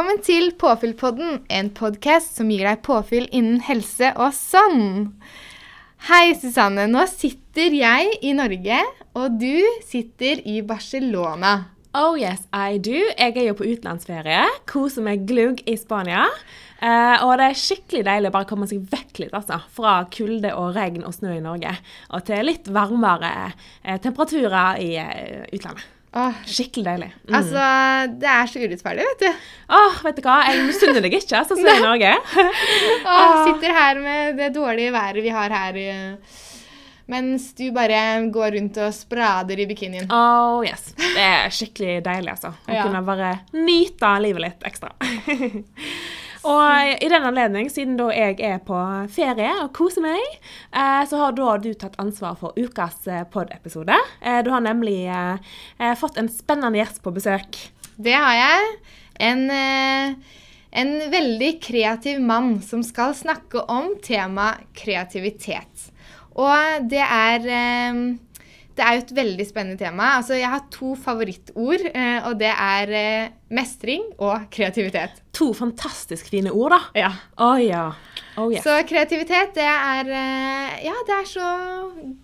Velkommen til Påfyllpodden, en podkast som gir deg påfyll innen helse og sånn. Hei, Susanne. Nå sitter jeg i Norge, og du sitter i Barcelona. Oh yes, I do. Jeg er jo på utenlandsferie. Koser meg glugg i Spania. Eh, og det er skikkelig deilig å bare komme seg vekk litt, altså. Fra kulde og regn og snø i Norge. Og til litt varmere eh, temperaturer i eh, utlandet. Åh, Skikkelig deilig. Mm. altså, det er så urettferdig, vet du. Åh, vet du hva? Jeg misunner deg ikke, sånn som i Norge. Åh, sitter her med det dårlige været vi har her, eh, mens du bare går rundt og sprader i bikinien. Oh yes. Det er skikkelig deilig, altså. Å Ja. kunne bare nyte livet litt ekstra. og i den anledning, siden da jeg er på ferie og koser meg, eh, så har da du tatt ansvar for ukas eh, pod-episode. Eh, du har nemlig eh, eh, fått en spennende gjest på besøk. Det har jeg. En, eh, en veldig kreativ mann som skal snakke om tema kreativitet. Og det er eh, det er jo et veldig spennende tema. Altså, jeg har to favorittord, eh, og det er eh, mestring og kreativitet. To fantastisk fine ord, da. Ja. Å ja. Oh yeah. Så kreativitet, det er eh, Ja, det er så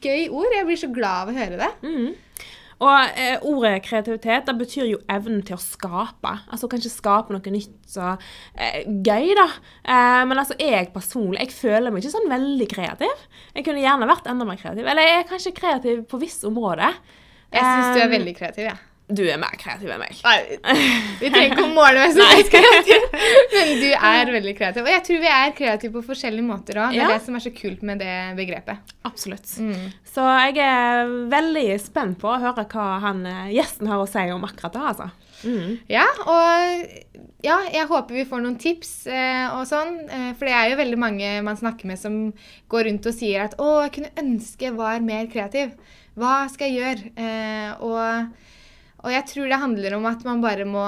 gøy ord. Jeg blir så glad av å høre det. Mm. Og eh, ordet kreativitet det betyr jo evnen til å skape. Altså kanskje skape noe nytt så eh, gøy, da. Eh, men altså jeg personlig jeg føler meg ikke sånn veldig kreativ. Jeg kunne gjerne vært enda mer kreativ. Eller jeg er kanskje kreativ på visse områder. Jeg syns du er Eh, veldig kreativ, jeg. Du er mer kreativ enn meg. Nei, vi trenger ikke å måle meg som mest kreativ, men du er veldig kreativ. Og jeg tror vi er kreative på forskjellige måter òg. Det er Ja. det som er så kult med det begrepet. Absolutt. Mm. Så jeg er veldig spent på å høre hva han, eh, gjesten har å si om akkurat det. altså. Mm. Ja, og ja, jeg håper vi får noen tips eh, og sånn. Eh, for det er jo veldig mange man snakker med som går rundt og sier at 'Å, jeg kunne ønske jeg var mer kreativ'. Hva skal jeg gjøre? Eh, og, og jeg tror det handler om at man bare må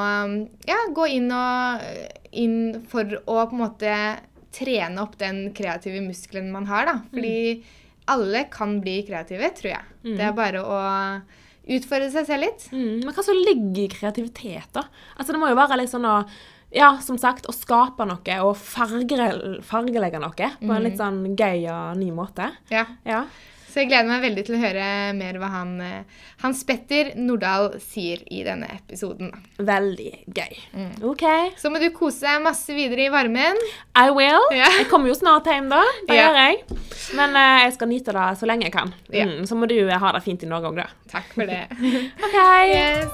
ja, gå inn, og, inn for å på en måte trene opp den kreative muskelen man har. da. Fordi alle kan bli kreative, tror jeg. Det er bare å utfordre seg selv litt. Mm, men hva som ligger i kreativitet, da? Altså, det må jo være litt sånn å ja, som sagt, å skape noe og farge, fargelegge noe på en litt sånn gøy og ny måte. Ja. Ja. Så jeg gleder meg veldig til å høre mer hva han, eh, Hans Petter Nordahl sier i denne episoden. Veldig gøy. OK. Så må du kose deg masse videre i varmen. I will. Ja. Jeg kommer jo snart hjem, da. Det Ja. gjør jeg. Men uh, jeg skal nyte det så lenge jeg kan. Ja. Mm, så må du eh, ha det fint i Norge òg, da. Takk for det. OK. Yes.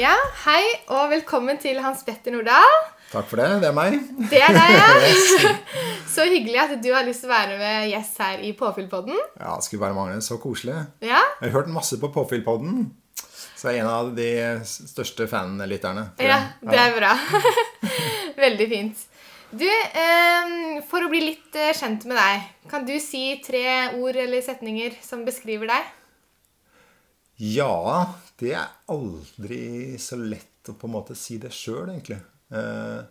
Ja, hei og velkommen til Hans Petter Nordahl. Takk for det. Det er meg. Det er deg, ja. Så hyggelig at du har lyst til å være med gjest her i Påfyllpodden. Ja, det skulle bare mangle. Så koselig. Ja, Jeg har hørt masse på Påfyllpodden. Så jeg er en av de største fanlytterne. ja det er bra. Veldig fint. Du, eh, for å bli litt eh, kjent med deg, kan du si tre ord eller setninger som beskriver deg? Ja, det er aldri så lett å på en måte si det sjøl, egentlig. Eh,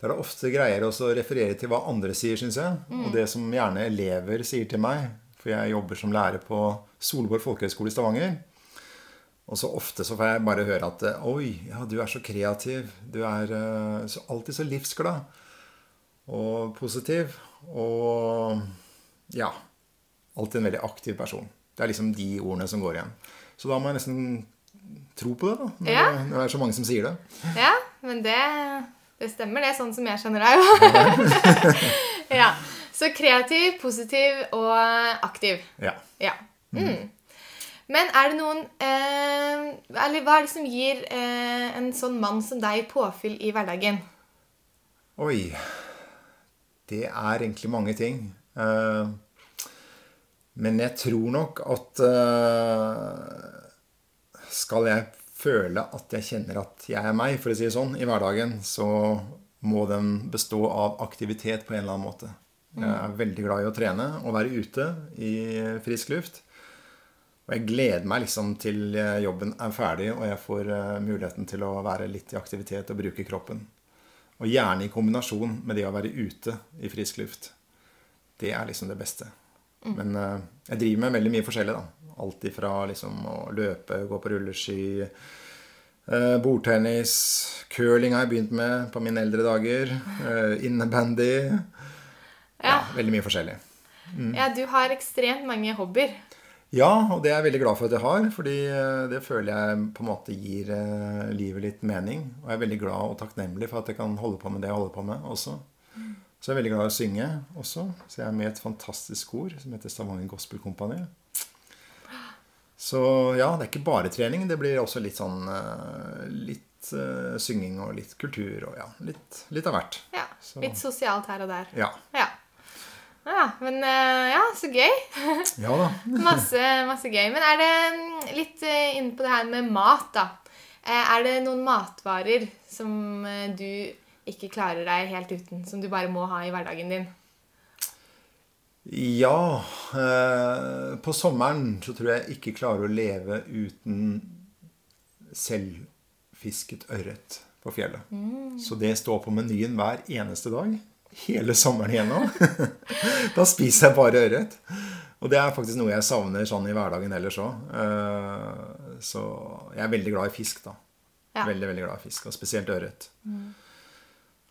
Det ofte greier også å referere til hva andre sier, syns jeg. Og det som gjerne elever sier til meg. For jeg jobber som lærer på Solborg folkehøgskole i Stavanger. Og så ofte så får jeg bare høre at eh, Oi, ja, du er så kreativ. Du er eh, så, alltid så livsglad. Og positiv. Og ja. Alltid en veldig aktiv person. Det er liksom de ordene som går igjen. Så da må jeg nesten tro på det, da. Når, Ja. det, når det er så mange som sier det. Ja, men det, det stemmer, det, sånn som jeg skjønner deg. ja. Så kreativ, positiv og aktiv. Ja. Ja. Mm. Men er det noen eh, Eller hva er det som gir eh, en sånn mann som deg påfyll i hverdagen? Oi. Det er egentlig mange ting. Eh, men jeg tror nok at eh, Skal jeg føle at jeg kjenner at jeg er meg, for å si det sånn, i hverdagen, så må den bestå av aktivitet på en eller annen måte. Jeg er veldig glad i å trene og være ute i frisk luft. Og jeg gleder meg liksom til jobben er ferdig og jeg får eh, muligheten til å være litt i aktivitet og bruke kroppen. Og gjerne i kombinasjon med det å være ute i frisk luft. Det er liksom det beste. Men eh, jeg driver med veldig mye forskjellig, da. Alt ifra liksom å løpe, gå på rulleski, Eh, bordtennis, curling har jeg begynt med på mine eldre dager. Eh, innebandy. Ja. Ja. veldig mye forskjellig. ja, du har ekstremt mange hobbyer. Ja, og det er jeg veldig glad for at jeg har, fordi eh, det føler jeg på en måte gir livet litt mening. Og jeg er veldig glad og takknemlig for at jeg kan holde på med det jeg holder på med også. Så jeg er veldig glad i å synge også. Så jeg er med i et fantastisk kor som heter Stavanger Gospel Company. Så ja, det er ikke bare trening. Det blir også litt sånn eh, Litt uh, synging og litt kultur og ja, litt, litt av hvert. Ja, Så- Litt sosialt her og der. Ja. Ja. ja men eh, ja, så gøy. Ja da. Masse, masse gøy. Men er det mm, litt inne på det her med mat, da. Er det noen matvarer som du ikke klarer deg helt uten, som du bare må ha i hverdagen din? Ja. Eh, på sommeren så tror jeg ikke klarer å leve uten selvfisket ørret på fjellet. Så det står på menyen hver eneste dag. Hele sommeren igjennom. da spiser jeg bare ørret. Og det er faktisk noe jeg savner sånn i hverdagen ellers òg. Eh, så jeg er veldig glad i fisk, da. Ja. Veldig, veldig glad i fisk, og spesielt ørret.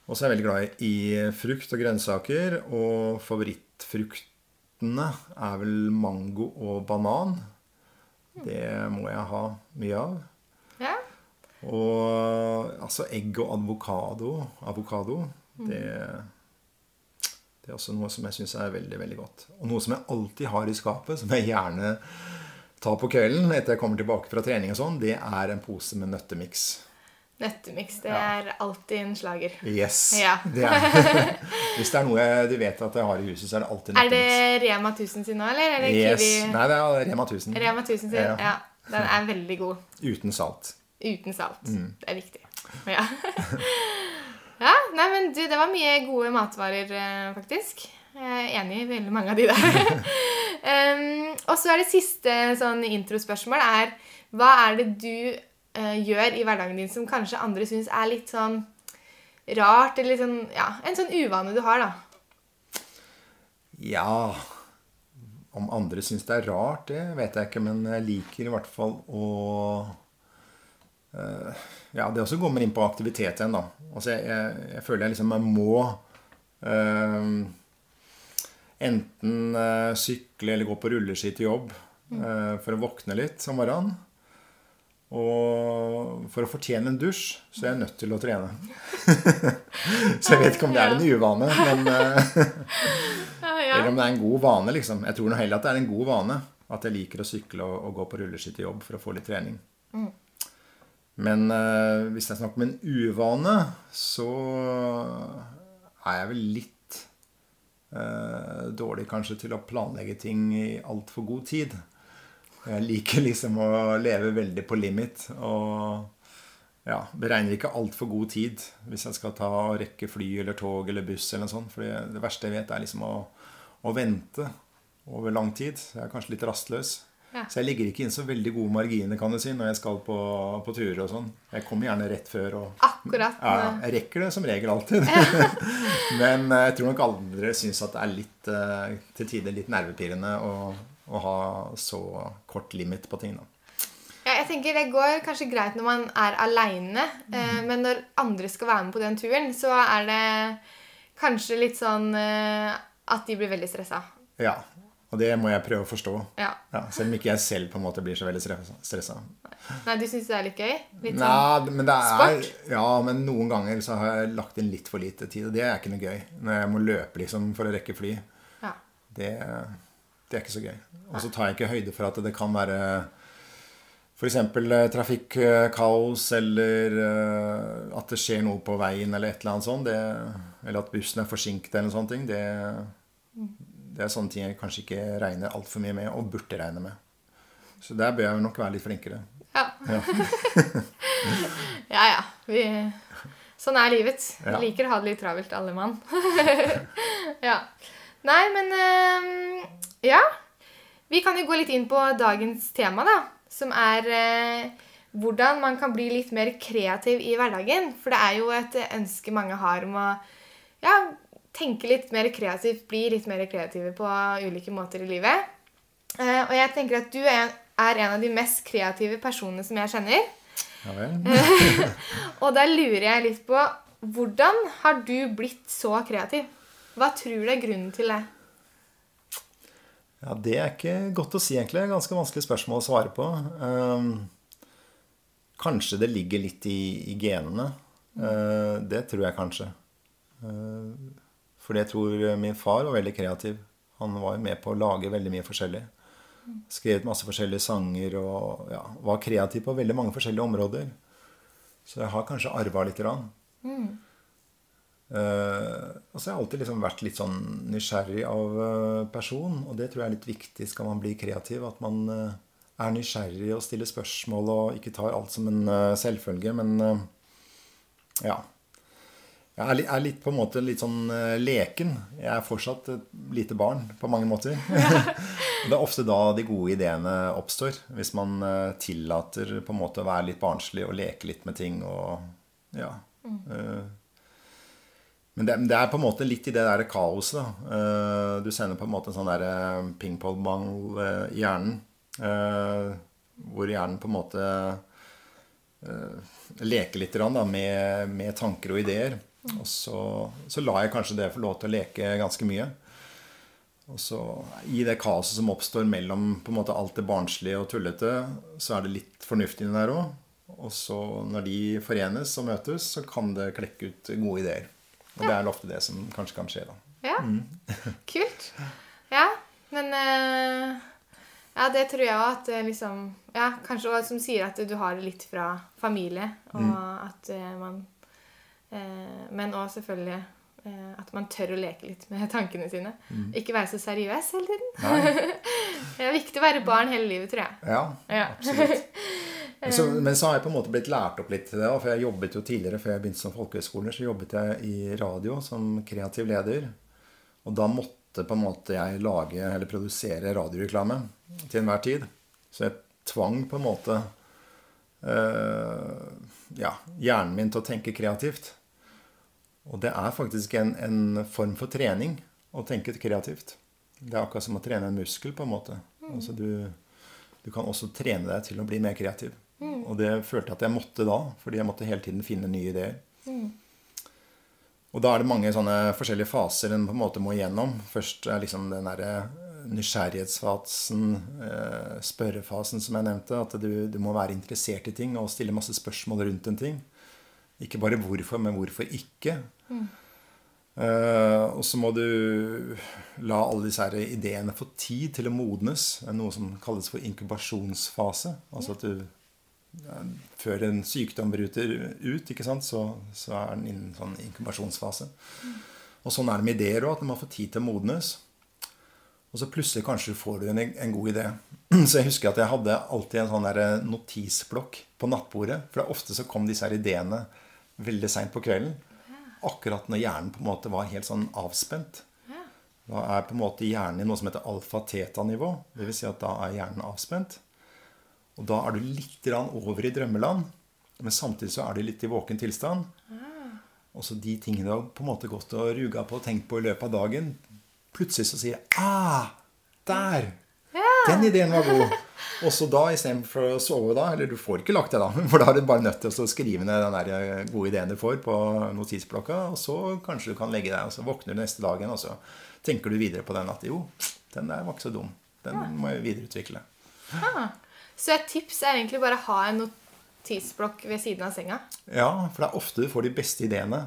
Og så er jeg veldig glad i frukt og grønnsaker. Og favorittfruktene er vel mango og banan. Det må jeg ha mye av. Ja. Og altså egg og avokado. Avokado, det, det er også noe som jeg syns er veldig, veldig godt. Og noe som jeg alltid har i skapet, som jeg gjerne tar på kvelden etter jeg kommer tilbake fra trening og sånn, det er en pose med nøttemiks. Nøttemiks. Det er alltid en slager. Yes. Ja. Det er. Hvis det er noe du vet at jeg har i huset, så er det alltid nøttemiks. Er det. Rema 1000 sin nå, eller er det Yes. Kiwi? Nei, det er Rema 1000. Rema 1000 sin. Ja. Ja. Den er veldig god. Uten salt. Uten salt. Mm. Det er viktig. Ja. ja, nei, men du, det var mye gode matvarer, eh, faktisk. Jeg er enig i veldig mange av de der. um, og så er det siste sånn introspørsmål er Hva er det du eh, gjør i hverdagen din som kanskje andre syns er litt sånn rart, eller litt sånn Ja, en sånn uvane du har, da. Ja Om andre syns det er rart, det vet jeg ikke, men jeg liker i hvert fall å uh, Ja, det også kommer inn på aktivitet igjen, da. Altså, jeg, jeg, jeg føler jeg liksom jeg må uh, enten sykle eller gå på rulleski til jobb eh, for å våkne litt om morgenen. Og for å fortjene en dusj, så er jeg nødt til å trene. så jeg vet ikke om det er en uvane, men eh, eller om det er en god vane, liksom. Jeg tror nå heller at det er en god vane. At jeg liker å sykle og, og gå på rulleski til jobb for å få litt trening. Men eh, hvis det er snakk om en uvane, så er jeg vel litt eh, dårlig kanskje til å planlegge ting i altfor god tid. Jeg liker liksom å leve veldig på limit. Og ja, beregner ikke altfor god tid hvis jeg skal ta og rekke fly eller tog eller buss. eller noe sånt. For det, verste jeg vet, er liksom å, å vente over lang tid. Jeg er kanskje litt rastløs. Ja. Så jeg legger ikke inn så veldig gode marginer kan du si, når jeg skal på, på turer og sånn. Jeg kommer gjerne rett før. og Akkurat. ja, jeg rekker det som regel alltid. Men eh, jeg tror nok andre syns at det er litt eh, til tider litt nervepirrende å, å ha så kort limit på ting. da. Ja, jeg tenker Det går kanskje greit når man er aleine, eh, men når andre skal være med på den turen, så er det kanskje litt sånn eh, at de blir veldig stressa. Ja, Og det må jeg prøve å forstå. Ja. Ja, selv om ikke jeg selv på en måte blir så veldig stressa. Nei, du syns det er litt gøy? Litt sånn. Men det er sport? Ja, men noen ganger så har jeg lagt inn litt for lite tid, og det er ikke noe gøy. Når jeg må løpe liksom for å rekke fly. Ja. Det, det er ikke så gøy. Og så tar jeg ikke høyde for at det kan være f.eks. trafikkaos, eller eh, at det skjer noe på veien, eller et eller annet sånt. Det, eller at bussen er forsinket, eller sånne ting. Det, det er sånne ting jeg kanskje ikke regner altfor mye med, og burde regne med. Så der bør jeg nok være litt flinkere. Ja. Ja. ja, ja. Vi, sånn er livet. Vi Ja. liker å ha det litt travelt, alle mann. ja. Nei, men eh, Ja. Vi kan jo gå litt inn på dagens tema, da. Som er eh, hvordan man kan bli litt mer kreativ i hverdagen. For det er jo et ønske mange har om å ja, tenke litt mer kreativt, bli litt mer kreative på ulike måter i livet. Eh, og jeg tenker at du er, er en av de mest kreative personene som jeg kjenner. Ja vel. Og da lurer jeg litt på hvordan har du blitt så kreativ? Hva tror du er grunnen til det? Ja, Det er ikke godt å si, egentlig. Ganske vanskelig spørsmål å svare på. Eh, kanskje det ligger litt i, i genene. Eh, det tror jeg kanskje. Eh, fordi jeg tror min far var veldig kreativ. Han var jo med på å lage veldig mye forskjellig. Skrevet masse forskjellige sanger og ja, var kreativ på veldig mange forskjellige områder. Så jeg har kanskje arva lite grann. Mm. Og så har jeg alltid liksom vært litt sånn nysgjerrig av uh, person, og det tror jeg er litt viktig skal man bli kreativ. At man uh, er nysgjerrig og stiller spørsmål og ikke tar alt som en selvfølge. Men ja, jeg er litt, på en måte litt sånn leken. Jeg er fortsatt et lite barn på mange måter. det er ofte da de gode ideene oppstår. Hvis man tillater på en måte å være litt barnslig og leke litt med ting og ja. Uh, men det, det, er på en måte litt i det der kaoset. da. du sender på en måte en sånn der pingpongball i hjernen. hvor hjernen på en måte leker litt da, med, med tanker og ideer. Og så, så lar jeg kanskje det få lov til å leke ganske mye. Og så I det kaoset som oppstår mellom på en måte alt det barnslige og tullete, så er det litt fornuftig der òg. Og så når de forenes og møtes, så kan det klekke ut gode ideer. Og det er ofte det som kanskje kan skje, da. Ja. Mm. Kult. Ja, men uh, Ja, det tror jeg òg at liksom Ja, kanskje også som sier at du har det litt fra familie, og mm. at uh, man Eh, men òg selvfølgelig eh, at man tør å leke litt med tankene sine. Mm. Ikke være så seriøs hele tiden. det er viktig å være barn hele livet, tror jeg. Ja, ja. absolutt. Så, men så har jeg på en måte blitt lært opp litt til det. For jeg jobbet jo tidligere, før jeg begynte som folkehøyskoler, så jobbet jeg i radio som kreativ leder. Og da måtte på en måte jeg lage eller produsere radioreklame til enhver tid. Så jeg tvang på en måte øh, ja, hjernen min til å tenke kreativt. Og det er faktisk en, en, form for trening å tenke kreativt. Det er akkurat som å trene en muskel, på en måte. Mm. Altså du, du, kan også trene deg til å bli mer kreativ. Mm. Og det følte jeg at jeg måtte da, fordi jeg måtte hele tiden finne nye ideer. Mm. Og da er det mange sånne forskjellige faser en på en måte må igjennom. Først er liksom den derre nysgjerrighetsfasen, eh, spørrefasen som jeg nevnte. At du, du, må være interessert i ting og stille masse spørsmål rundt en ting. Ikke bare hvorfor, men hvorfor ikke. Mm. Uh, og så må du la alle disse her ideene få tid til å modnes. Noe som kalles for inkubasjonsfase. Altså at du Før en sykdom bryter ut, ikke sant, så, så er den innen sånn inkubasjonsfase. Og sånn er det med ideer òg, at man får tid til å modnes. Og så plutselig kanskje får du en, en god idé. Så jeg husker at jeg hadde alltid en sånn der notisblokk på nattbordet. For ofte så kom disse her ideene veldig seint på kvelden. Akkurat når hjernen på en måte var helt sånn avspent. Da er på en måte hjernen i noe som heter alfa-teta-nivå. Dvs. Si at da er hjernen avspent. Og da er du litt over i drømmeland, men samtidig så er du litt i våken tilstand. Og så de tingene du har på en måte gått og ruga på og tenkt på i løpet av dagen, plutselig så sier jeg Ah! Der! Den ideen var god. Og så da, istedenfor å sove da Eller du får ikke lagt det, da. For da er du bare nødt til å skrive ned den der eh, gode ideen du får på notisblokka. Og så kanskje du kan legge deg, og så våkner du neste dagen, og så tenker du videre på den at jo, den der var ikke så dum. Den ja. må jeg videreutvikle. Ah. Så et tips er egentlig bare å ha en notisblokk ved siden av senga? Ja, for det er ofte du får de beste ideene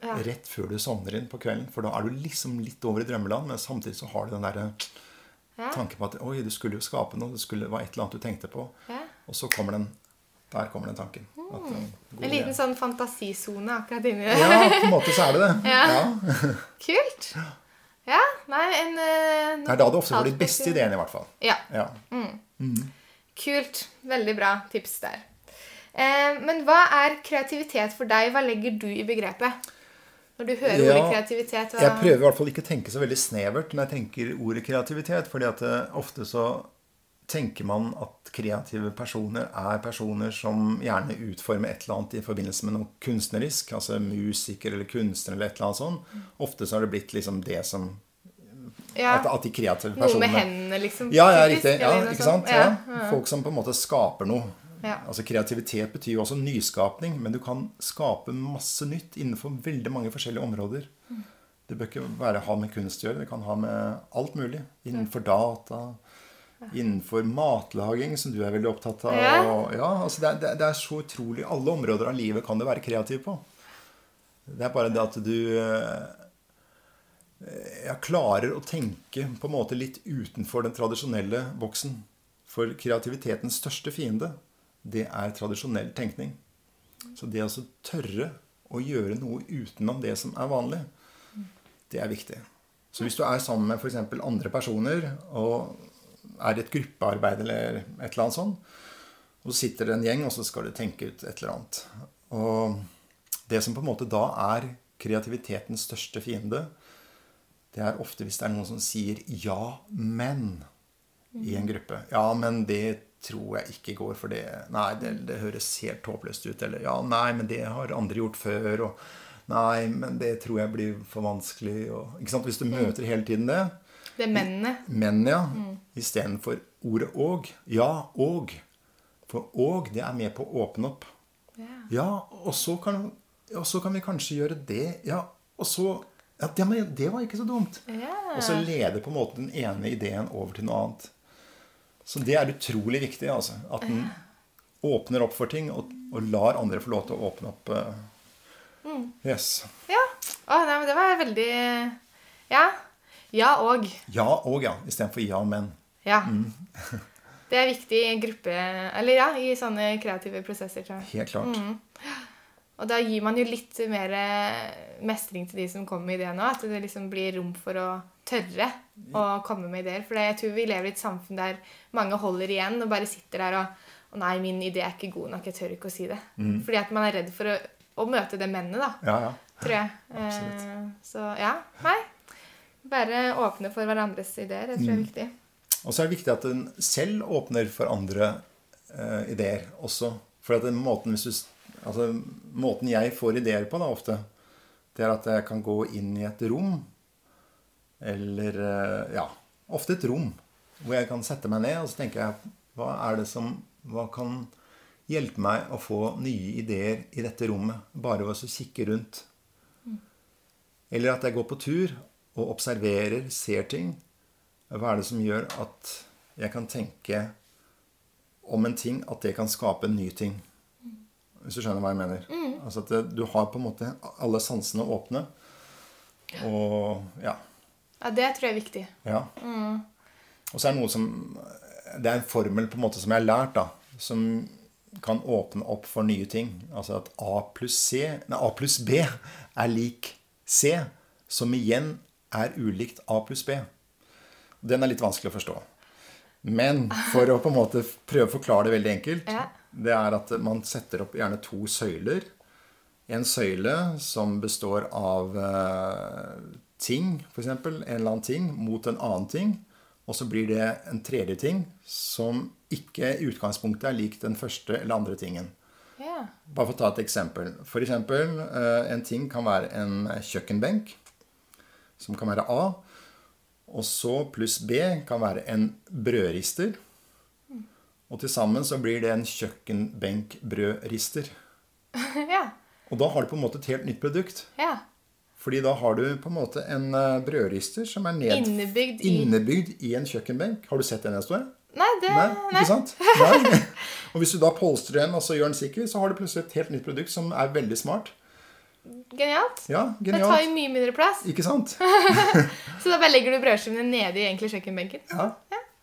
ja. rett før du sovner inn på kvelden. For da er du liksom litt over i drømmeland, men samtidig så har du den derre ja. Tanke på at oi, du skulle jo skape noe. Det skulle, være et eller annet du tenkte på. Ja. Og så kommer den der kommer den tanken. Mm. At, uh, en liten sånn fantasisone akkurat inni der. ja, på en måte så er det det. Ja. ja. Kult. Ja, nei, en uh, Det er da du ofte får de beste ideene, i hvert fall. Ja. ja. Mm. Mm. Kult. Veldig bra tips der. Eh, men hva er kreativitet for deg? Hva legger du i begrepet? Når du hører ja, ordet kreativitet? Og... Jeg prøver i hvert fall ikke å tenke så veldig snevert når jeg tenker ordet kreativitet. fordi at eh, ofte så tenker man at kreative personer er personer som gjerne utformer et eller annet i forbindelse med noe kunstnerisk. Altså musiker eller kunstner eller et eller annet sånt. Ofte så har det blitt liksom det som ja. At, at, de kreative personene Noe med hendene, liksom? Ja, ja riktig. Ja, ikke sant? Ja. Folk som på en måte skaper noe. Altså Kreativitet betyr jo også nyskapning, men du kan skape masse nytt innenfor veldig mange forskjellige områder. Det bør ikke bare ha med kunst å gjøre, det kan ha med alt mulig. Innenfor data, innenfor matlaging, som du er veldig opptatt av. Ja. og- ja altså det, er, det er- det er så utrolig Alle områder av livet kan du være kreativ på. Det er bare det at du eh, jeg klarer å tenke på en måte litt utenfor den tradisjonelle boksen. For kreativitetens største fiende, det er tradisjonell tenkning. Så det å tørre å gjøre noe utenom det som er vanlig, det er viktig. Så hvis du er sammen med f.eks. andre personer og er i et gruppearbeid eller et eller annet sånt, og så sitter det en gjeng, og så skal du tenke ut et eller annet. Og det som på en måte da er kreativitetens største fiende, det er ofte hvis det er noen som sier 'ja, men' i en gruppe. 'Ja, men det tror jeg ikke går, for det Nei, det, det høres helt håpløst ut.' Eller 'ja, nei, men det har andre gjort før', og 'nei, men det tror jeg blir for vanskelig', og Ikke sant? Hvis du møter hele tiden det, Det er mennene. men ja, istedenfor ordet 'og'. Ja, og. For 'og' det er med på å åpne opp. Ja. Ja, og så kan, og så kan vi kanskje gjøre det. Ja, og så ja, det, men det var ikke så dumt. Yeah. Og så leder på en måte den ene ideen over til noe annet. Så det er utrolig viktig, altså. At den åpner opp for ting, og, og lar andre få lov til å åpne opp. eh, Yes. Ja. Å, nei, men det var veldig Ja. Ja og. Ja og ja, istedenfor ja, men. Ja. Mm. Det er viktig i gruppe Eller ja, i sånne kreative prosesser, tror jeg. Helt klart. Mm. Og da gir man jo litt mer eh, mestring til de som kommer med ideer nå. At det liksom blir rom for å tørre å komme med ideer. For jeg tror vi lever i et samfunn der mange holder igjen og bare sitter der og Å nei, min idé er ikke god nok. Jeg tør ikke å si det. Fordi at man er redd for å, å møte det mennet, da. Ja, ja. Tror jeg. Eh, så ja. Nei. Bare åpne for hverandres ideer. Det tror jeg er viktig. Og så er det viktig at en selv åpner for andre eh, ideer også. For at den måten, hvis du, altså, måten jeg får ideer på da ofte, det er at jeg kan gå inn i et rom, eller eh, ja, ofte et rom, hvor jeg kan sette meg ned, og så tenker jeg, hva er det som, hva kan hjelpe meg å få nye ideer i dette rommet, bare ved å kikke rundt. Eller at jeg går på tur og observerer, ser ting. Hva er det som gjør at jeg kan tenke om en ting at det kan skape en ny ting? Hvis du skjønner hva jeg mener. Altså at det, du har på en måte alle sansene åpne. Og ja. Ja, det tror jeg er viktig. ja. Og så er det noe som Det er en formel på en måte som jeg har lært, da. Som kan åpne opp for nye ting. Altså at A pluss C Nei, A pluss B er lik C, som igjen er ulikt A pluss B. Den er litt vanskelig å forstå. Men for å på en måte prøve å forklare det veldig enkelt, Ja. det er at man setter opp gjerne to søyler. En søyle som består av eh, ting, f.eks. En eller annen ting, mot en annen ting. Og så blir det en tredje ting som ikke i utgangspunktet er lik den første eller andre tingen. Yeah. Bare for å ta et eksempel. For eksempel, eh, en ting kan være en kjøkkenbenk, som kan være A. Og så pluss B kan være en brødrister. Og til sammen så blir det en kjøkkenbenkbrødrister. ja. Og da har du på en måte et helt nytt produkt. Ja. Fordi da har du på en måte en eh, brødrister som er ned, Innebygd i innebygd i en kjøkkenbenk. Har du sett den, Estore? Nei, det nei. ikke sant? Nei. Og hvis du da polstrer den og så gjør den sikker, så har du plutselig et helt nytt produkt som er veldig smart. Genialt. Ja, Det tar jo mye mindre plass. Ikke sant? Så da bare legger du brødskivene nede i egentlig kjøkkenbenken. Ja.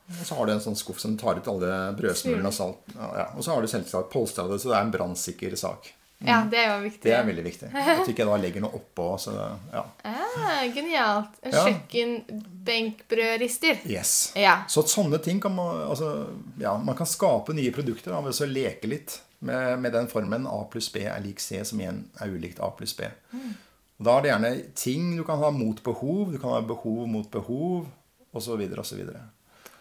Og så har du en sånn skuff som tar ut alle brødsmulene og salt. Ja, ja. Og så har du selvsagt polstra det, så det er en brannsikker sak. Ja, det er jo viktig. Det er veldig viktig. At du ikke da legger noe oppå. Så, ja. Ah, genialt. En Ja. kjøkkenbenkbrødrister. Yes. Ja. Så at sånne ting kan man altså, ja, Man kan skape nye produkter da, ved å leke litt med, med den formen A pluss B er lik C, som igjen er ulikt A pluss B. Og Da er det gjerne ting du kan ha mot behov, du kan ha behov mot behov, osv. osv.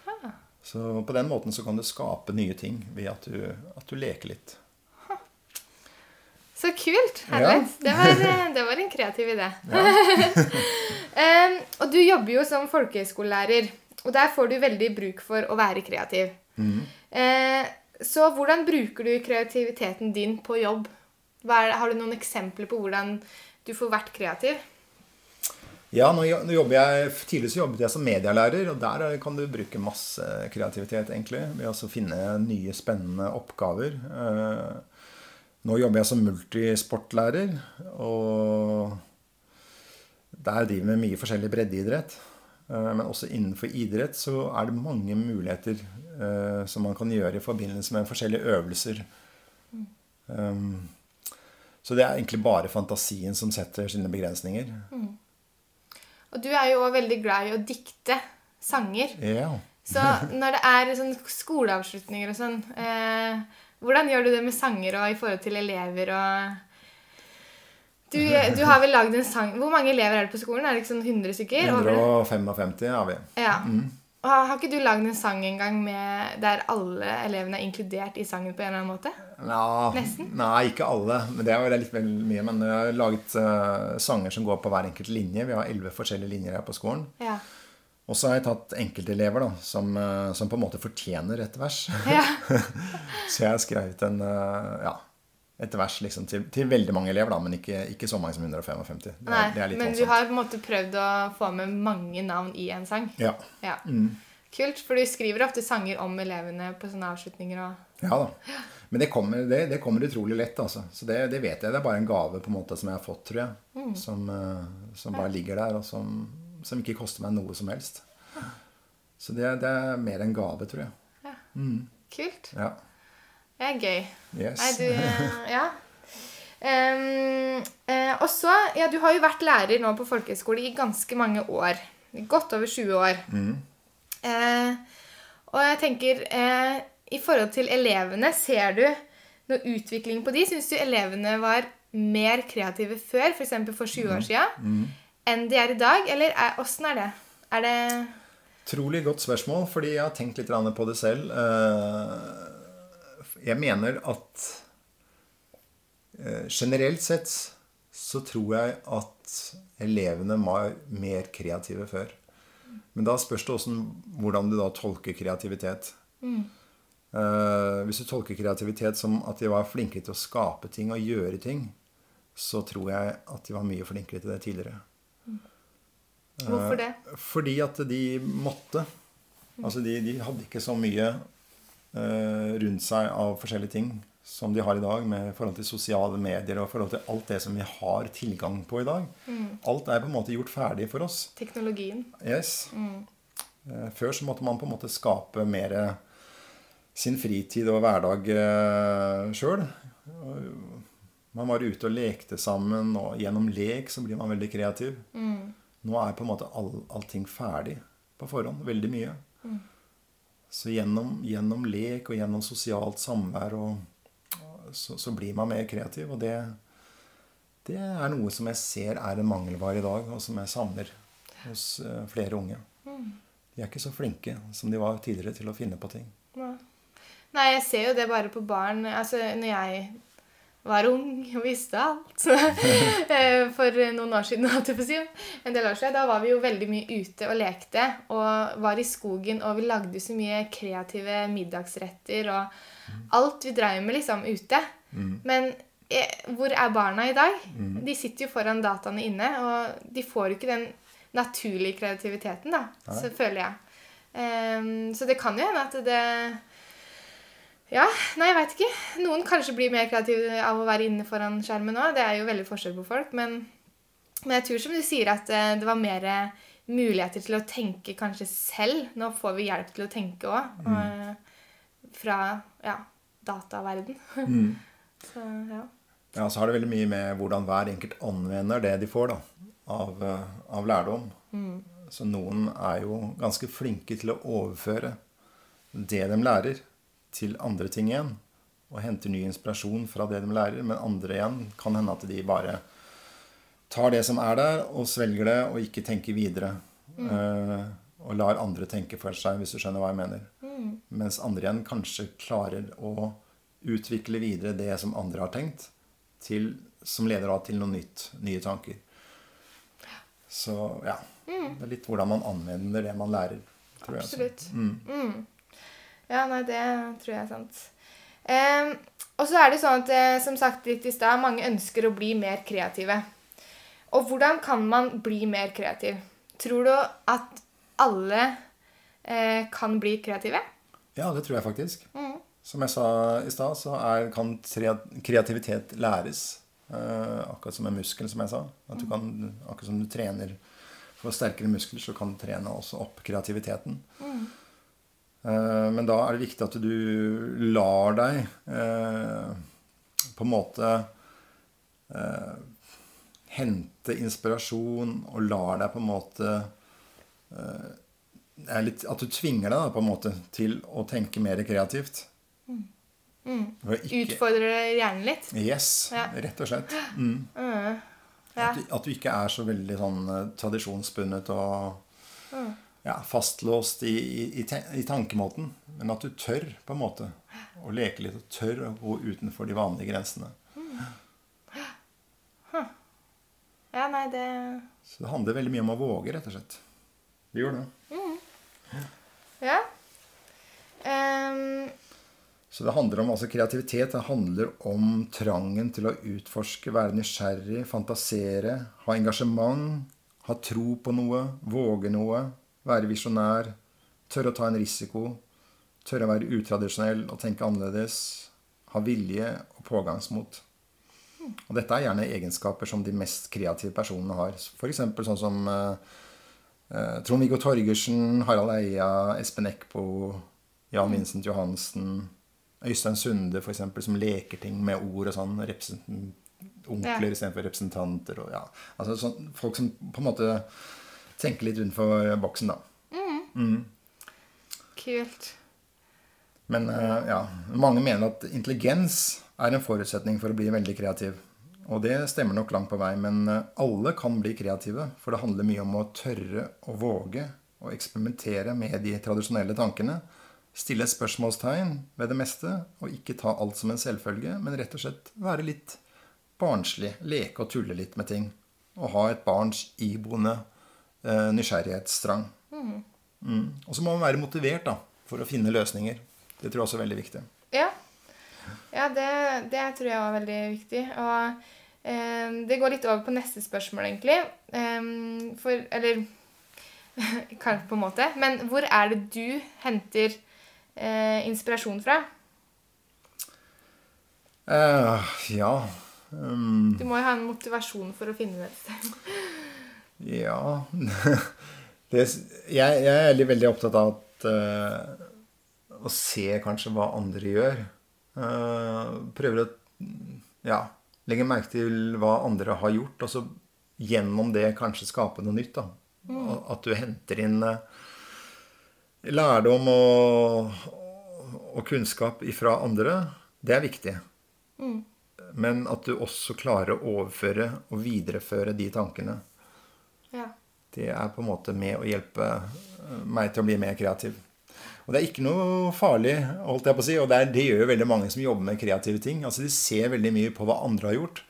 Ah. Så på den måten så kan du skape nye ting ved at du, at du leker litt. Så kult. Herlig. Det, var, eh, det var en kreativ idé. Em, og du jobber jo som folkehøyskolelærer, og der får du veldig bruk for å være kreativ. Eh, så hvordan bruker du kreativiteten din på jobb? Er, har du noen eksempler på hvordan du får vært kreativ? Ja, nå jobber jeg, Tidligere jobbet jeg som medielærer, og der er- kan du bruke masse kreativitet, egentlig. Ved å finne nye, spennende oppgaver. Eh, Nå jobber jeg som multisportlærer, og der driver vi med mye forskjellig breddeidrett. Eh, Men også innenfor idrett så er det mange muligheter eh, som man kan gjøre i forbindelse med forskjellige øvelser. Um, Så det er egentlig bare fantasien som setter sine begrensninger. Og du er jo også veldig glad i å dikte sanger. Ja. Så når det er sånn skoleavslutninger og sånn, eh, hvordan gjør du det med sanger og i forhold til elever og Du, du har vel lagd en sang Hvor mange elever er det på skolen? Er det ikke sånn 100 stykker? 155 har vi. Ja. Og har har ikke du lagd en sang en gang med, der alle elevene er inkludert i sangen på en eller annen måte? Ja, Nesten. Nei, ikke alle. Men det er litt vel mye. Men jeg har laget uh, sanger som går på hver enkelt linje. Vi har elleve forskjellige linjer her på skolen. Ja. Og så har jeg tatt enkeltelever da, som, eh, som på en måte fortjener et vers. ja. så jeg har skrevet en, uh, ja, et vers liksom til, til veldig mange elever, da, men ikke, ikke så mange som 155. Det er, Nei, det er men du har på en måte prøvd å få med mange navn i en sang. Ja. Ja. Mm. Kult, for du skriver ofte sanger om elevene på sånne avslutninger. og... ja da. Men det kommer, det, det kommer utrolig lett, altså. Så det, det vet jeg. Det er bare en gave på en måte som jeg har fått, tror jeg. Mm. Som, eh, som bare ligger der, og som, som ikke koster meg noe som helst. Så det, det er mer en gave, tror jeg. Kult. Ja. Det er gøy. Yes. Nei, du Ja. Um, uh, og så Ja, du har jo vært lærer nå på folkehøyskole i ganske mange år. Godt over 20 år. Eh, og jeg tenker eh, I forhold til elevene, ser du noe utvikling på de? Syns du elevene var mer kreative før, f.eks. for, for 20 år siden, enn de er i dag? Eller er- åssen er det? Er det Trolig godt spørsmål, fordi jeg har tenkt litt på det selv. Eh, Jeg mener at eh, generelt sett så tror jeg at elevene var mer kreative før. Men da spørs det også hvordan du da tolker kreativitet. Mm. Hvis du tolker kreativitet som at de var flinke til å skape ting og gjøre ting, så tror jeg at de var mye flinkere til det tidligere. Hvorfor det? Fordi at de måtte. Altså de, de hadde ikke så mye eh, rundt seg av forskjellige ting som de har i dag, med forhold til sosiale medier og forhold til alt det som vi har tilgang på i dag. Alt er på en måte gjort ferdig for oss. Teknologien. Yes. Eh, Før så måtte man på en måte skape mer sin fritid og hverdag uh, sjøl. Man var ute og lekte sammen, og gjennom lek så blir man veldig kreativ. Nå er på en måte all, allting ferdig på forhånd. Veldig mye. Så gjennom, gjennom lek og gjennom sosialt samvær og, så, så blir man mer kreativ. Og det, det er noe som jeg ser er en mangelvare i dag, og som jeg savner hos eh, flere unge. De er ikke så flinke som de var tidligere til å finne på ting. Nei, jeg ser jo det bare på barn. Altså, når jeg var ung og visste alt eh, for noen år siden, holdt jeg på å si, en del år siden, da var vi jo veldig mye ute og lekte og var i skogen, og vi lagde så mye kreative middagsretter og alt vi drev med liksom ute. Men eh, hvor er barna i dag? De sitter jo foran dataene inne, og de får jo ikke den naturlige kreativiteten, da, så føler jeg. Um, så det kan jo hende at det ja, nei, jeg veit ikke. Noen kanskje blir mer kreative av å være inne foran skjermen òg. Det er jo veldig forskjell på folk. Men, men jeg tror som du sier at eh, det var mer muligheter til å tenke kanskje selv. Nå får vi hjelp til å tenke òg. Fra ja, dataverden. Så ja. Ja, så har det veldig mye med hvordan hver enkelt anvender det de får da, av, eh, av lærdom. Så noen er jo ganske flinke til å overføre det de lærer, til andre ting igjen. Og henter ny inspirasjon fra det de lærer. Men andre igjen kan hende at de bare tar det som er der, og svelger det, og ikke tenker videre. Eh, og lar andre tenke for seg, hvis du skjønner hva jeg mener. Mens andre igjen kanskje klarer å utvikle videre det som andre har tenkt, til, som leder da til noe nytt, nye tanker. Så ja. Det er litt hvordan man anvender det man lærer, tror. Absolutt. Mm. Ja, nei, det tror jeg er sant. Eh, og så er det sånn at, eh, som sagt litt i stad, mange ønsker å bli mer kreative. Og hvordan kan man bli mer kreativ? Tror du at alle eh, kan bli kreative? Ja, det tror jeg faktisk. Mm. Som jeg sa i stad, så er, kan kreativitet læres. Eh, akkurat som en muskel, som jeg sa. Du kan, akkurat som du trener for sterkere muskler, så kan du trene også opp kreativiteten. Eh, men da er det viktig at du lar deg eh, på en måte eh, hente inspirasjon og lar deg på en måte eh, er litt, At du tvinger deg da, på en måte til å tenke mer kreativt. For ikke- Utfordre hjernen litt? Yes, Ja. rett og slett. Mm. Mm. Ja. At, du, at du ikke er så veldig sånn eh, tradisjonsbundet og ja, fastlåst i, i, i, tankemåten. Men at du tør på en måte å leke litt og tør å gå utenfor de vanlige grensene. Ja, nei, det Så det handler veldig mye om å våge, rett og slett. Det gjør det. Ja. Um... Så det handler om altså kreativitet. Det handler om trangen til å utforske, være nysgjerrig, fantasere, ha engasjement, ha tro på noe, våge noe, være visjonær, tørre å ta en risiko, tørre å være utradisjonell og tenke annerledes, ha vilje og pågangsmot. Og dette er gjerne egenskaper som de mest kreative personene har. F.eks. sånn som eh, eh, Trond-Viggo Torgersen, Harald Eia, Espen Eckbo, Jan Vincent Johansen, Øystein Sunde f.eks., som leker ting med ord og sånn. Onkler Ja. istedenfor representanter. Og, ja. altså, sånn, folk som på en måte tenker litt utenfor boksen, da. kult. Men eh, ja, mange mener at intelligens er en forutsetning for å bli veldig kreativ. Og det stemmer nok langt på vei, men eh, alle kan bli kreative. For det handler mye om å tørre å våge å eksperimentere med de tradisjonelle tankene. Stille spørsmålstegn ved det meste, og ikke ta alt som en selvfølge, men rett og slett være litt barnslig, leke og tulle litt med ting. Og ha et barns iboende eh, nysgjerrighetstrang. Mm. Og så må man være motivert da, for å finne løsninger. Det tror jeg også er veldig viktig. Ja. Ja, det, det tror jeg var veldig viktig. Og eh, det går litt over på neste spørsmål, egentlig. Eh, for Eller kanskje på en måte. Men hvor er det du henter eh, inspirasjon fra? Eh, ja um, Du må jo ha en motivasjon for å finne det et sted. Ja det, jeg, jeg er veldig, opptatt av at, uh, å se kanskje hva andre gjør. Uh, prøver å ja, legge merke til hva andre har gjort, og så gjennom det kanskje skape noe nytt. Og At du henter inn uh, lærdom og, og kunnskap ifra andre, det er viktig. Men at du også klarer å overføre og videreføre de tankene. Ja. Det er på en måte med å hjelpe eh, meg til å bli mer kreativ. Og det er ikke noe farlig, holdt jeg på å si, og det, er, det gjør jo veldig mange som jobber med kreative ting. Altså De ser veldig mye på hva andre har gjort.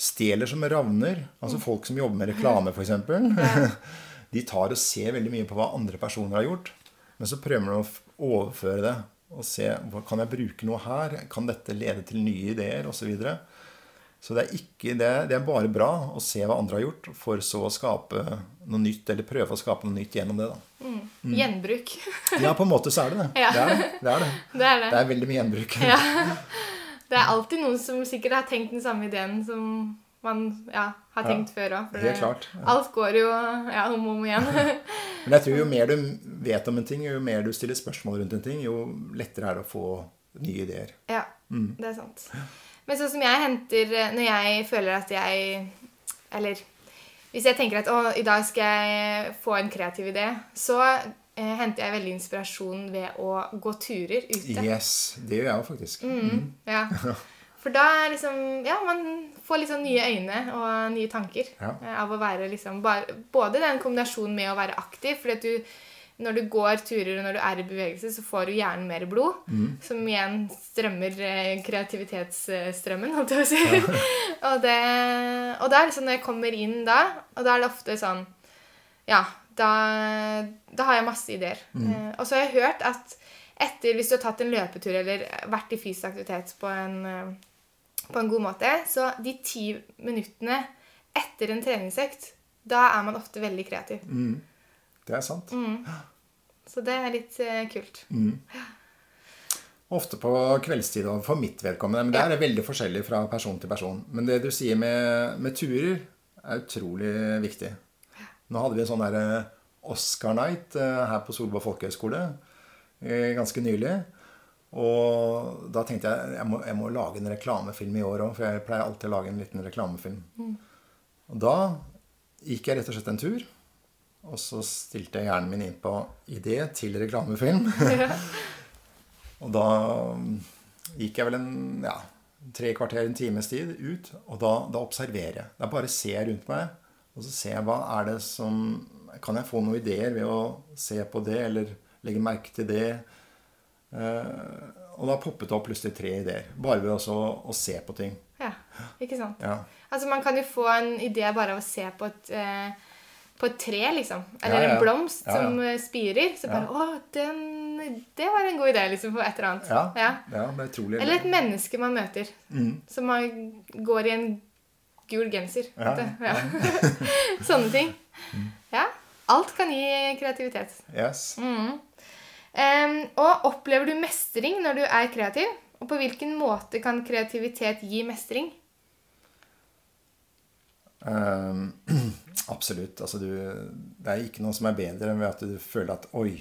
Stjeler som ravner. Altså folk som jobber med reklame, f.eks. De tar og ser veldig mye på hva andre personer har gjort. Men så prøver de å overføre det og se kan jeg bruke noe her. Kan dette lede til nye ideer, osv. Så. Så det er, ikke, det, det er bare bra å se hva andre har gjort, for så å skape noe nytt, eller prøve å skape noe nytt gjennom det. da. Gjenbruk. Ja, på en måte så er det det. Ja. Det, er, det. det er det. Det er det. Det er veldig mye gjenbruk. Ja. Det er alltid noen som sikkert har tenkt den samme ideen som man ja, har Ja, tenkt før òg. helt klart, ja. Alt går jo ja, om og om igjen. Men jeg tror jo mer du vet om en ting, jo mer du stiller spørsmål rundt en ting, jo lettere er det å få nye ideer. ja, det er sant. Men sånn som jeg henter eh, når jeg føler at jeg Eller hvis jeg tenker at å, i dag skal jeg få en kreativ idé, så eh, henter jeg veldig inspirasjon ved å gå turer ute. Yes, det gjør jeg jo faktisk. Mm, ja. For da er liksom Ja, man får sånn nye øyne og nye tanker Ja. eh, av å være liksom bare, Både den kombinasjonen med å være aktiv, fordi at du når du går turer og når du er i bevegelse, så får du hjernen mer blod. Som igjen strømmer eh, kreativitetsstrømmen, holdt jeg på å si. og, det, og da er sånn når jeg kommer inn da, og da er det ofte sånn Ja, da, da har jeg masse ideer. Eh, og så har jeg hørt at etter Hvis du har tatt en løpetur eller vært i fysisk aktivitet på en, eh, på en god måte, så de ti minuttene etter en treningsøkt, da er man ofte veldig kreativ. Det er sant. Så det er litt eh, kult. Ofte på kveldstid for mitt vedkommende. Men det er veldig forskjellig fra person til person. Men det du sier med, med turer, er utrolig viktig. Nå hadde vi en sånn der eh, Oscar Night eh, her på Solborg folkehøgskole eh, ganske nylig. Og da tenkte jeg jeg må, jeg må lage en reklamefilm i år òg, for jeg pleier alltid å lage en liten reklamefilm. Og da gikk jeg rett og slett en tur. Og så stilte jeg hjernen min inn på idé til reklamefilm. Og da um, gikk jeg vel en ja, tre kvarter, en times tid ut, og da, da observerer jeg. Da bare ser jeg rundt meg, og så ser jeg hva er det som Kan jeg få noen ideer ved å se på det, eller legge merke til det? Eh, og da poppet det opp plutselig tre ideer. Bare ved også å, å se på ting. Ja, ikke sant? Ja. Altså, man kan jo få en idé bare av å se på et, eh, på et tre, liksom. Eller Ja, ja. en blomst som eh, spirer. Så bare Å, den, det var en god idé, liksom, for et eller annet. Ja, det er utrolig. Eller et menneske man møter. Som man går i en gul genser. Ja, vet du. Ja. Sånne ting. Ja. Alt kan gi kreativitet. Yes. Em, og opplever du mestring når du er kreativ? Og på hvilken måte kan kreativitet gi mestring? Ehm, absolutt. Altså, du, det er ikke noe som er bedre enn ved at du føler at Oi,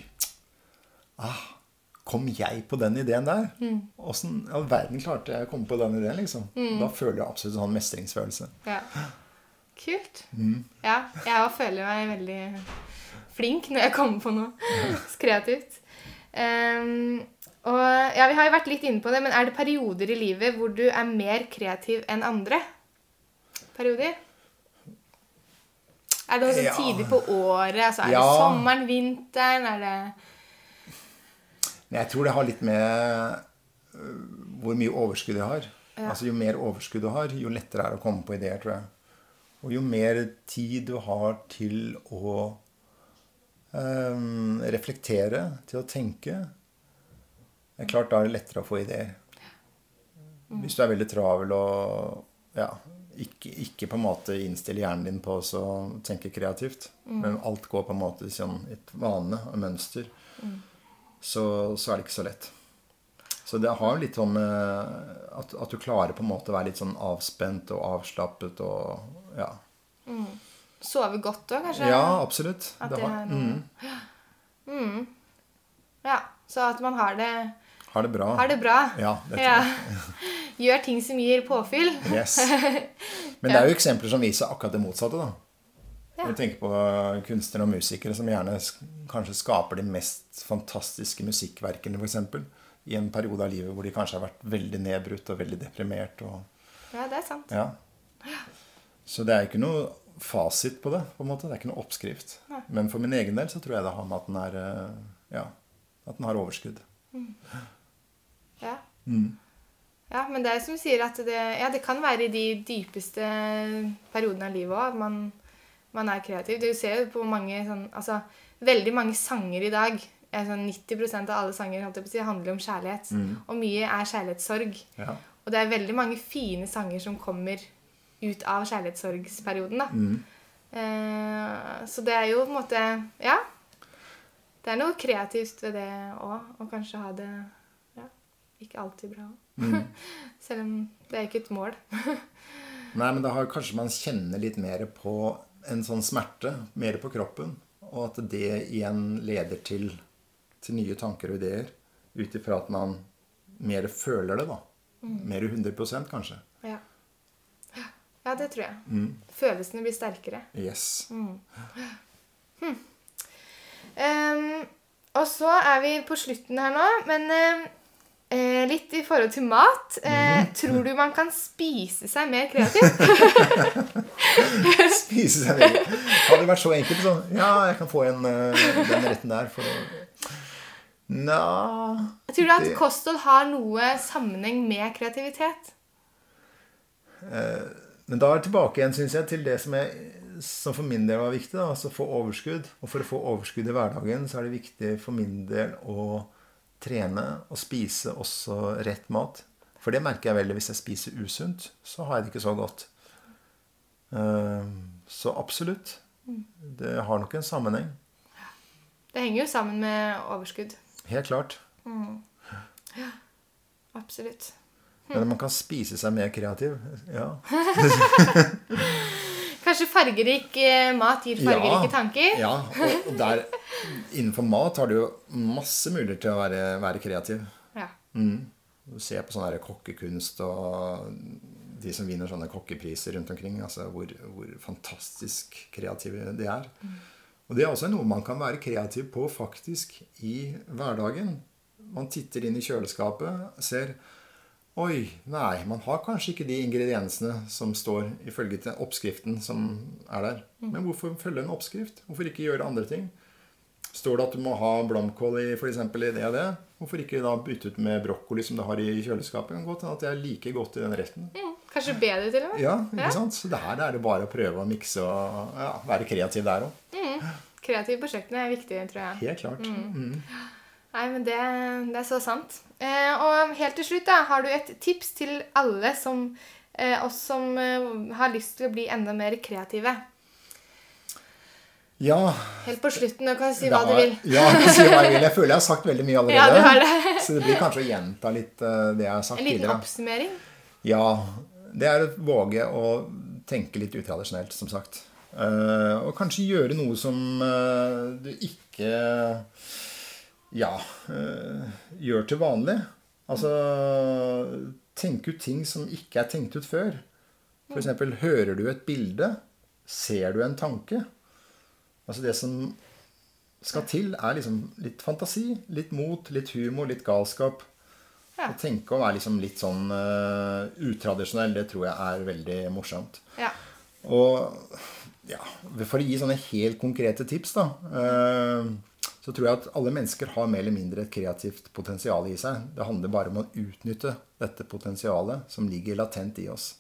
ah, kom jeg på den ideen der? Åssen i all verden klarte jeg å komme på den ideen? liksom? Da føler jeg absolutt en sånn mestringsfølelse. Ja. Kult. Ja, jeg føler meg veldig flink når jeg kommer på noe kreativt. Um, og ja, Vi har jo vært litt inne på det, men er det perioder i livet hvor du er mer kreativ enn andre? Perioder? Er det sånn Ja. tidlig på året? Altså, er Ja. det sommeren, vinteren? Er det Nei, jeg tror det har litt med øh, hvor mye overskudd jeg har. Ja. Altså Jo mer overskudd du har, jo lettere er det å komme på ideer, tror jeg. Og jo mer tid du har til å um, reflektere, til å tenke Det er klart da er det lettere å få ideer. Hvis du er veldig travel og ja, ikke, ikke på en måte innstiller hjernen din på å tenke kreativt, men alt går på en måte i sånn et vane og mønster, så, så er det ikke så lett. Så det har litt sånn at, at du klarer på en måte å være litt sånn avspent og avslappet og ja. sove godt òg, kanskje? Ja, absolutt. At Det det har, er mm, Ja, Så at man har det, har det bra. har det bra. Ja, det tror Ja. Gjør ting som gir påfyll. Yes. Men det er jo eksempler som viser akkurat det motsatte, da. Ja. du tenker på kunstnere og musikere som gjerne kanskje skaper de mest fantastiske musikkverkene, f.eks. I en periode av livet hvor de kanskje har vært veldig nedbrutt og veldig deprimert. Og, Ja, det er sant. ja. Så det er ikke noe fasit på det. på en måte. Det er ikke noe oppskrift. Men for min egen del så tror jeg det har med at den er eh, Ja, at den har overskudd. Ja. Ja, men det er som du sier, at det, ja, det kan være i de dypeste periodene av livet òg at man, man er kreativ. Du ser jo på mange sånn Altså, veldig mange sanger i dag sånn 90% av alle sanger si, handler om kjærlighet. Og mye er kjærlighetssorg. Ja. Og det er veldig mange fine sanger som kommer ut av kjærlighetssorgsperioden, da. Eh, så det er jo på en måte Ja. Det er noe kreativt ved det òg. Å kanskje ha det ja, ikke alltid bra. Selv om det er ikke et mål. Nei, men da har kanskje man kjenner litt mer på en sånn smerte, mer på kroppen. Og at det igjen leder til, til nye tanker og ideer. Ut ifra at man mer føler det, da. Mer 100% kanskje. Ja. ja, det tror jeg. Følelsene blir sterkere. Yes. Ehm, og så er vi på slutten her nå, men eh, eh, litt i forhold til mat. Eh, tror du man kan spise seg mer kreativ? Spise seg mer Hadde det vært så enkelt sånn Ja, jeg kan få en, eh, den retten der for å Nja Tror du at Det- kosthold har noe sammenheng med kreativitet? Men da er jeg tilbake igjen, synes jeg, til det som, jeg, som for min del var viktig. Da, altså få overskudd. Og for å få overskudd i hverdagen, så er det viktig for min del å trene og spise også rett mat. For det merker jeg veldig hvis jeg spiser usunt, så har jeg det ikke så godt. Eh, Så absolutt. Det har nok en sammenheng. Det henger jo sammen med overskudd. Helt klart. Ja, Absolutt. Men man kan spise seg mer kreativ. Ja. Kanskje fargerik eh, mat gir fargerike tanker? Ja, og der, innenfor mat har du jo masse muligheter til å være, være kreativ. Ja. Du ser på sånn kokkekunst og de som vinner sånne kokkepriser rundt omkring. Altså hvor, hvor fantastisk kreative de er. Og det er også noe man kan være kreativ på faktisk i hverdagen. Man titter inn i kjøleskapet, ser Oi, nei, man har kanskje ikke de ingrediensene som står ifølge til oppskriften som er der. Men hvorfor følge en oppskrift? Hvorfor ikke gjøre andre ting? Står det at du må ha blomkål i eksempel, i det og det? Hvorfor ikke da bytte ut med brokkoli som du har i kjøleskapet? Kan godt hende at det er like godt i den retten. Mm, Kanskje bedre til og med? Ja, ikke Ja. sant? Så det her er det bare å prøve å mikse og ja, være kreativ der òg. Kreativ på kjøkkenet er viktig, tror jeg. Helt klart. Mm. Nei, men det, det er så sant. Eh, og helt til slutt, da, har du et tips til alle som eh, oss som eh, har lyst til å bli enda mer kreative? Ja, Helt på slutten, Du kan si da- hva du vil. Ja, jeg kan si hva jeg vil. Jeg føler jeg har sagt veldig mye allerede. Ja, du har det. Så det blir kanskje å gjenta litt uh, det jeg har sagt tidligere. En liten oppsummering. Ja, det er å våge å tenke litt utradisjonelt, som sagt. Uh, og kanskje gjøre noe som uh, du ikke ja, eh, gjør til vanlig. Altså tenke ut ting som ikke er tenkt ut før. F.eks. hører du et bilde? Ser du en tanke? Altså det som skal til, er liksom litt fantasi, litt mot, litt humor, litt galskap. Ja. Å tenke å være liksom litt sånn uh, utradisjonell, det tror jeg er veldig morsomt. Ja. Og ja, for å gi sånne helt konkrete tips, da, eh, så tror jeg at alle mennesker har mer eller mindre et kreativt potensial i seg. Det handler bare om å utnytte dette potensialet som ligger latent i oss.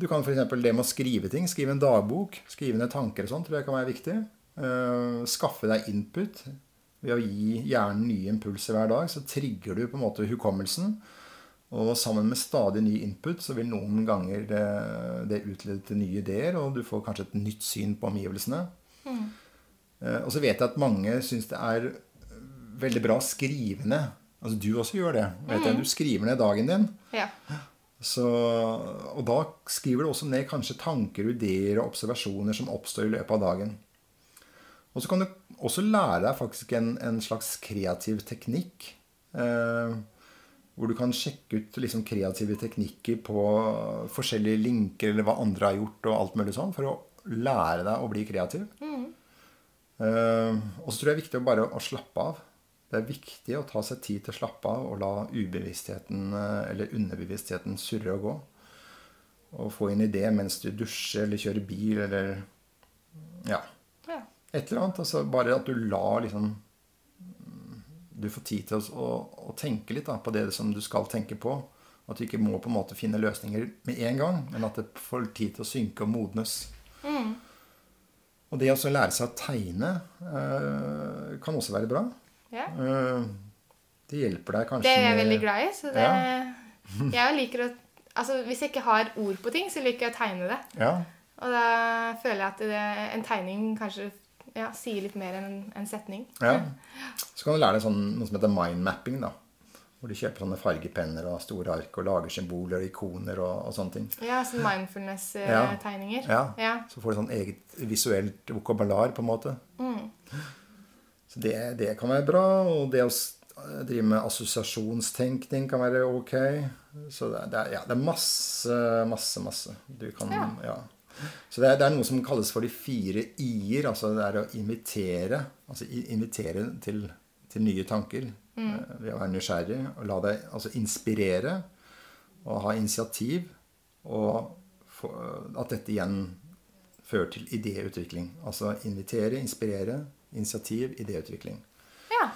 Du kan f.eks. det med å skrive ting. Skrive en dagbok. Skrive ned tanker og sånn tror jeg kan være viktig. Eh, skaffe deg input. Ved å gi hjernen nye impulser hver dag, så trigger du på en måte hukommelsen. Og sammen med stadig ny input så vil noen ganger det, det utlede til nye ideer, og du får kanskje et nytt syn på omgivelsene. Eh, og så vet jeg at mange syns det er veldig bra skrivende. Altså du også gjør det. Vet jeg, du skriver ned dagen din. ja. Så, og da skriver du også ned kanskje tanker, ideer og observasjoner som oppstår i løpet av dagen. Og så kan du også lære deg faktisk en, en slags kreativ teknikk. Eh, hvor du kan sjekke ut liksom, kreative teknikker på forskjellige linker eller hva andre har gjort, og alt mulig sånn, for å lære deg å bli kreativ. Eh, og så tror jeg det er viktig å bare å slappe av. Det er viktig å ta seg tid til å slappe av og la ubevisstheten eh, eller underbevisstheten surre og gå. Og få en idé mens du dusjer eller kjører bil eller ja, ja. et eller annet. Altså bare at du lar liksom Du får tid til å, å, tenke litt da, på det som du skal tenke på. At du ikke må på en måte finne løsninger med en gang, men at det får tid til å synke og modnes. Og det å lære seg å tegne eh, kan også være bra. ja. Eh, det hjelper deg kanskje Det er jeg med- veldig glad i. Så det, Ja. jeg liker å Altså, hvis jeg ikke har ord på ting, så liker jeg å tegne det. Ja, Og da føler jeg at det, en tegning kanskje ja, sier litt mer enn en, en setning. ja. Så kan du lære deg sånn, noe som heter mindmapping. da. Hvor du kjøper sånne fargepenner og store ark og lager symboler og ikoner og, og sånne ting. Ja, sånn mindfulness-tegninger. Ja. Ja. Så får du sånn eget visuelt vokabular, på en måte. Så det, det kan være bra. Og det å drive med assosiasjonstenkning kan være ok. Så det, det, er, ja, det er masse, masse, masse. Du kan, Ja. ja. Så det er, det er noe som kalles for de fire i-er. Altså det er å invitere. Altså invitere til, til nye tanker. Eh, Ved å være nysgjerrig. Og la deg altså inspirere. Og ha initiativ. Og få, at dette igjen fører til idéutvikling. Altså invitere, inspirere, initiativ, idéutvikling. ja.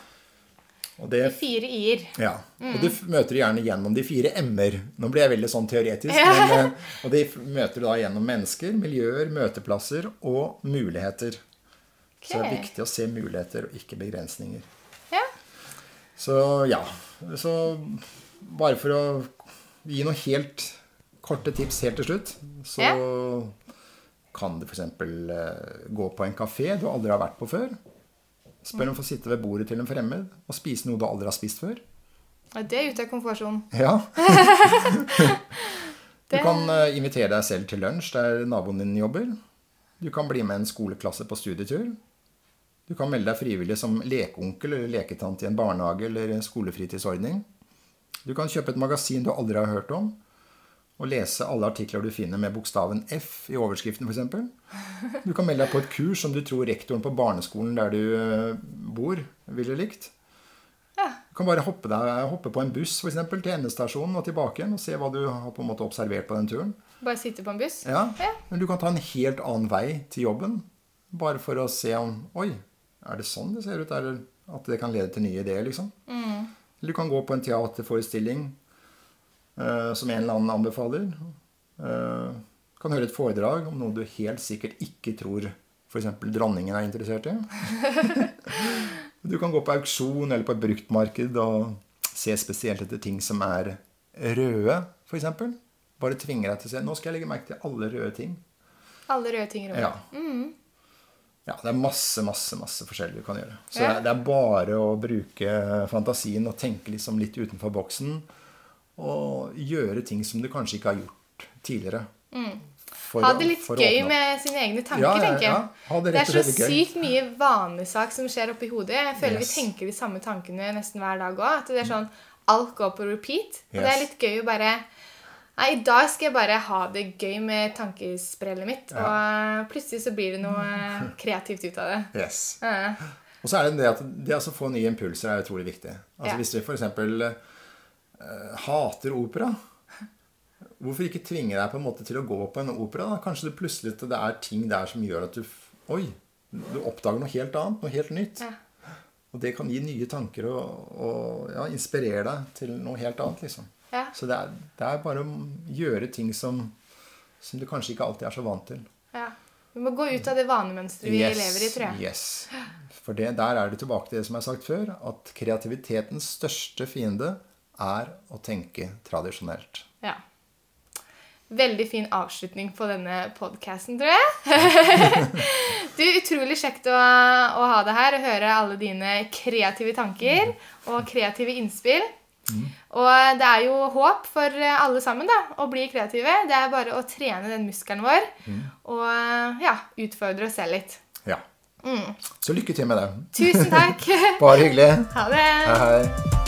Og det, Fire i-er. ja. Og du f- møter gjerne gjennom de fire m-er. Nå blir jeg veldig sånn teoretisk. Men, eh, og de møter du da gjennom mennesker, miljøer, møteplasser og muligheter. Så det er viktig å se muligheter og ikke begrensninger. Ja. Så ja. Så bare for å gi noen helt korte tips helt til slutt, så kan du f.eks. Uh, gå på en kafé du aldri har vært på før. Spør om å få sitte ved bordet til en fremmed og spise noe du aldri har spist før. Ja, det er ute av komfortsonen. Ja. du kan uh, invitere deg selv til lunsj der naboen din jobber. Du kan bli med en skoleklasse på studietur. Du kan melde deg frivillig som lekeonkel eller leketante i en barnehage eller en skolefritidsordning. Du kan kjøpe et magasin du aldri har hørt om, og lese alle artikler du finner med bokstaven F i overskriften f.eks. Du kan melde deg på et kurs som du tror rektoren på barneskolen der du eh, bor, ville likt. Du kan bare hoppe, deg, hoppe på en buss for eksempel, til endestasjonen og tilbake igjen og se hva du har på en måte observert på den turen. Bare sitte på en buss? Ja, Ja. Men du kan ta en helt annen vei til jobben. Bare for å se om Oi, er det sånn det ser ut? Det, at det kan lede til nye ideer, liksom? Eller du kan gå på en teaterforestilling uh, som en eller annen anbefaler. Uh, kan høre et foredrag om noe du helt sikkert ikke tror f.eks. dronningen er interessert i. du kan gå på auksjon eller på et bruktmarked og se spesielt etter ting som er røde, f.eks. Bare tvinger deg til å se Nå skal jeg legge merke til alle røde ting. Alle røde ting i rommet. Ja. Ja. Det er masse, masse masse forskjellig du kan gjøre. Så Ja. det, er, bare å bruke fantasien og tenke liksom litt utenfor boksen. Og gjøre ting som du kanskje ikke har gjort tidligere. Mm. Ha det litt gøy med sine egne tanker, Ja, ja, tenker jeg. ja. Det det, er så sykt mye vanesak som skjer oppi hodet. Jeg føler Yes. vi tenker de samme tankene nesten hver dag òg. At det er sånn alt går på repeat. Og det er litt gøy å bare Nei, i dag skal jeg bare ha det gøy med tankesprellet mitt. Og eh, plutselig så blir det noe eh, kreativt ut av det. Yes. Ja. Og så er det det at det å få nye impulser er utrolig viktig. Altså Ja. Hvis du f.eks. Uh, hater opera, hvorfor ikke tvinge deg på en måte til å gå på en opera? da? Kanskje det plutselig det er ting der som gjør at du Oi! Du oppdager noe helt annet, noe helt nytt. Ja. Og det kan gi nye tanker og, og ja, inspirere deg til noe helt annet, liksom. Ja. Så det er, det er bare å gjøre ting som, som du kanskje ikke alltid er så vant til. ja. Vi må gå ut av det vanemønsteret vi lever i, tror jeg. Yes. For det, der er det tilbake til det som jeg har sagt før, at kreativitetens største fiende er å tenke tradisjonelt. Ja. Veldig fin avslutning på denne podkasten, tror jeg. du, Utrolig kjekt å, å ha deg her og høre alle dine kreative tanker og kreative innspill. Og det er jo håp for alle sammen da, å bli kreative. Det er bare å trene den muskelen vår og ja, utfordre oss selv litt. Ja. Så lykke til med det. Tusen takk. Bare hyggelig. Ha det. Hei, hei.